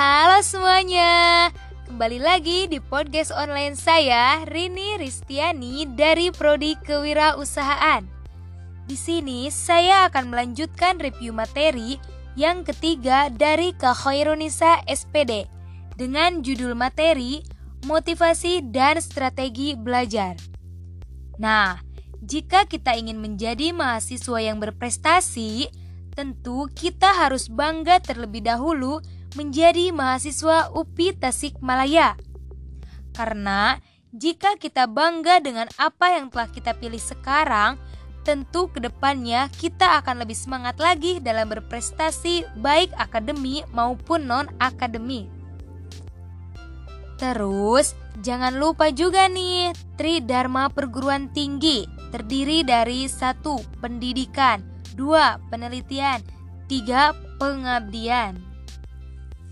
Halo semuanya, kembali lagi di podcast online saya Rini Ristiani dari Prodi Kewirausahaan. Di sini saya akan melanjutkan review materi yang ketiga dari Kakhoirunisa SPD dengan judul materi Motivasi dan Strategi Belajar. Nah, jika kita ingin menjadi mahasiswa yang berprestasi, tentu kita harus bangga terlebih dahulu menjadi mahasiswa UPI Tasikmalaya. Karena jika kita bangga dengan apa yang telah kita pilih sekarang, tentu ke depannya kita akan lebih semangat lagi dalam berprestasi baik akademi maupun non-akademi. Terus, jangan lupa juga nih, Tridharma Perguruan Tinggi terdiri dari satu pendidikan, dua penelitian, tiga pengabdian.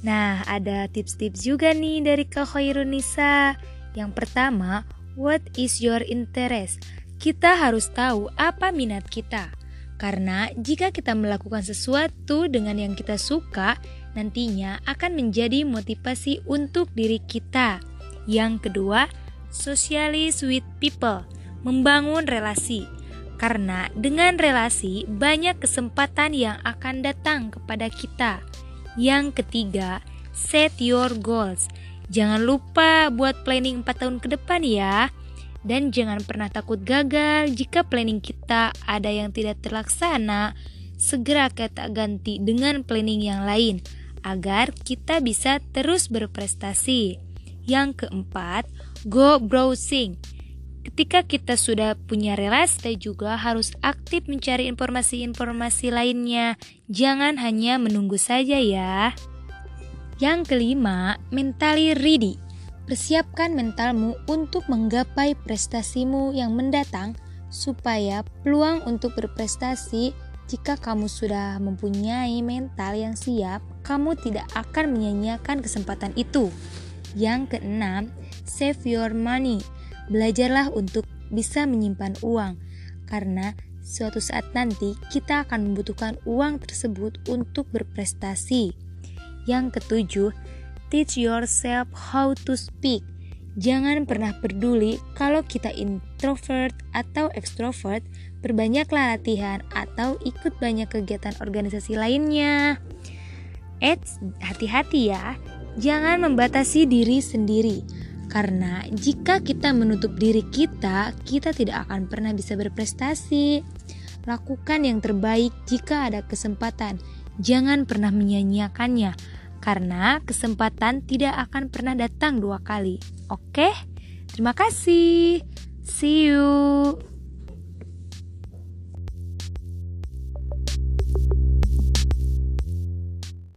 Nah, ada tips-tips juga nih dari Kak Khairunisa. Yang pertama, what is your interest? Kita harus tahu apa minat kita. Karena jika kita melakukan sesuatu dengan yang kita suka, nantinya akan menjadi motivasi untuk diri kita. Yang kedua, socialize with people, membangun relasi. Karena dengan relasi banyak kesempatan yang akan datang kepada kita. Yang ketiga, set your goals. Jangan lupa buat planning 4 tahun ke depan ya. Dan jangan pernah takut gagal jika planning kita ada yang tidak terlaksana. Segera kita ganti dengan planning yang lain agar kita bisa terus berprestasi. Yang keempat, go browsing. Ketika kita sudah punya relasi, juga harus aktif mencari informasi-informasi lainnya. Jangan hanya menunggu saja ya. Yang kelima, mentally ready. Persiapkan mentalmu untuk menggapai prestasimu yang mendatang supaya peluang untuk berprestasi jika kamu sudah mempunyai mental yang siap, kamu tidak akan menyia-nyiakan kesempatan itu. Yang keenam, save your money. Belajarlah untuk bisa menyimpan uang, karena suatu saat nanti kita akan membutuhkan uang tersebut untuk berprestasi. Yang ketujuh, teach yourself how to speak. Jangan pernah peduli kalau kita introvert atau extrovert, perbanyaklah latihan atau ikut banyak kegiatan organisasi lainnya. Eits, hati-hati ya, jangan membatasi diri sendiri karena jika kita menutup diri kita, kita tidak akan pernah bisa berprestasi. Lakukan yang terbaik jika ada kesempatan. Jangan pernah menyia-nyiakannya, karena kesempatan tidak akan pernah datang dua kali. Oke, terima kasih. See you.